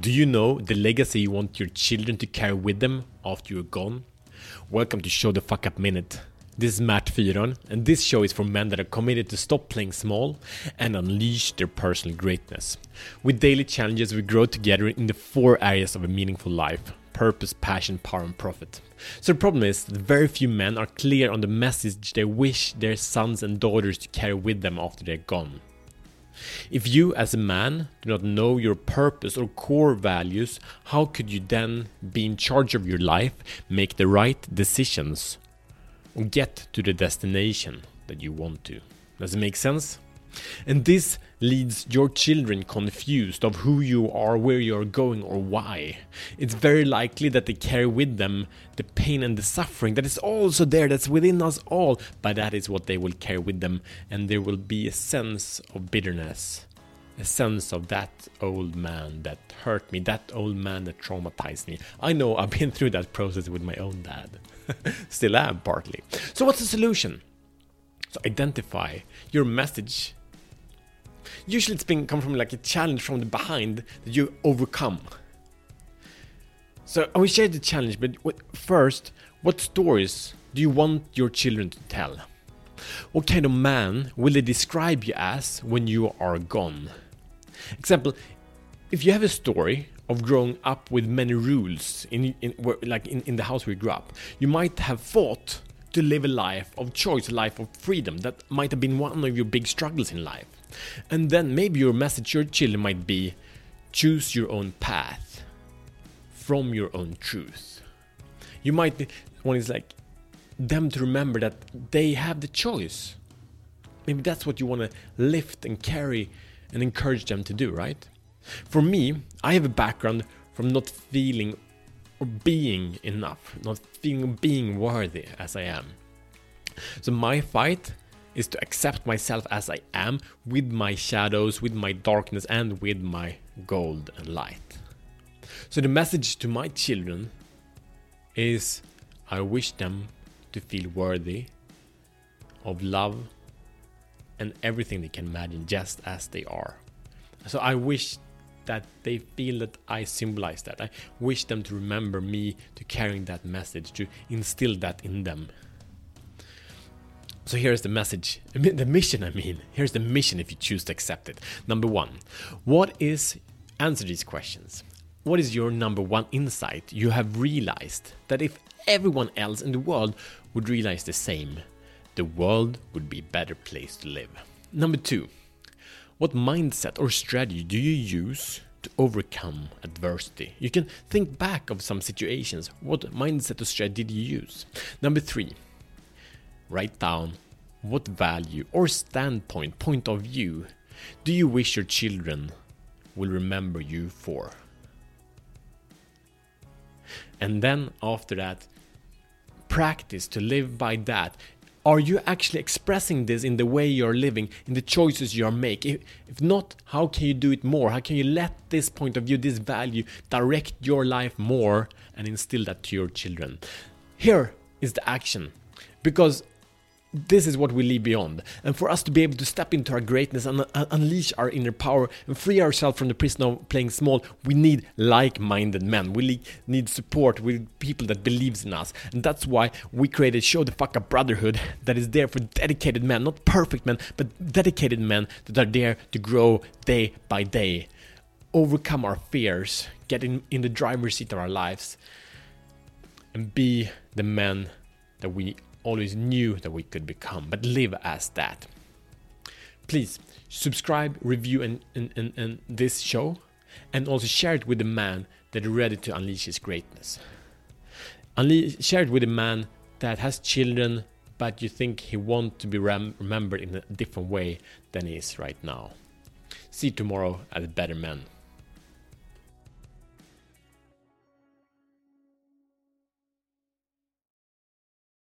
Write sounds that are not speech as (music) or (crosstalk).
Do you know the legacy you want your children to carry with them after you're gone? Welcome to Show the Fuck Up Minute. This is Matt Fyron, and this show is for men that are committed to stop playing small and unleash their personal greatness. With daily challenges, we grow together in the four areas of a meaningful life purpose, passion, power, and profit. So the problem is that very few men are clear on the message they wish their sons and daughters to carry with them after they're gone. If you, as a man, do not know your purpose or core values, how could you then be in charge of your life, make the right decisions, or get to the destination that you want to? Does it make sense? And this leads your children confused of who you are, where you are going, or why. It's very likely that they carry with them the pain and the suffering that is also there, that's within us all, but that is what they will carry with them, and there will be a sense of bitterness. A sense of that old man that hurt me, that old man that traumatized me. I know I've been through that process with my own dad. (laughs) Still am, partly. So, what's the solution? So, identify your message usually it's been come from like a challenge from the behind that you overcome. So I will share the challenge, but first, what stories do you want your children to tell? What kind of man will they describe you as when you are gone? Example, if you have a story of growing up with many rules in, in like in, in the house we grew up, you might have fought to live a life of choice, a life of freedom. That might have been one of your big struggles in life. And then maybe your message to your children might be choose your own path from your own truth. You might want is like them to remember that they have the choice. Maybe that's what you want to lift and carry and encourage them to do, right? For me, I have a background from not feeling or being enough, not feeling being worthy as I am. So my fight is to accept myself as I am with my shadows, with my darkness, and with my gold and light. So the message to my children is I wish them to feel worthy of love and everything they can imagine just as they are. So I wish that they feel that I symbolize that. I wish them to remember me to carrying that message, to instill that in them. So here's the message, (laughs) the mission, I mean. Here's the mission if you choose to accept it. Number one, what is, answer these questions. What is your number one insight you have realized that if everyone else in the world would realize the same, the world would be a better place to live? Number two, what mindset or strategy do you use to overcome adversity? You can think back of some situations. What mindset or strategy did you use? Number three, write down what value or standpoint, point of view, do you wish your children will remember you for? And then after that, practice to live by that. Are you actually expressing this in the way you're living, in the choices you're making? If, if not, how can you do it more? How can you let this point of view, this value, direct your life more and instill that to your children? Here is the action. Because this is what we leave beyond. And for us to be able to step into our greatness and uh, unleash our inner power and free ourselves from the prison of playing small, we need like-minded men. We need support with people that believes in us. And that's why we created Show the Fuck Up Brotherhood (laughs) that is there for dedicated men, not perfect men, but dedicated men that are there to grow day by day, overcome our fears, get in, in the driver's seat of our lives, and be the men that we always knew that we could become, but live as that. Please subscribe, review, and, and, and, and this show, and also share it with the man that is ready to unleash his greatness. Unle- share it with a man that has children, but you think he wants to be rem- remembered in a different way than he is right now. See you tomorrow as a better man.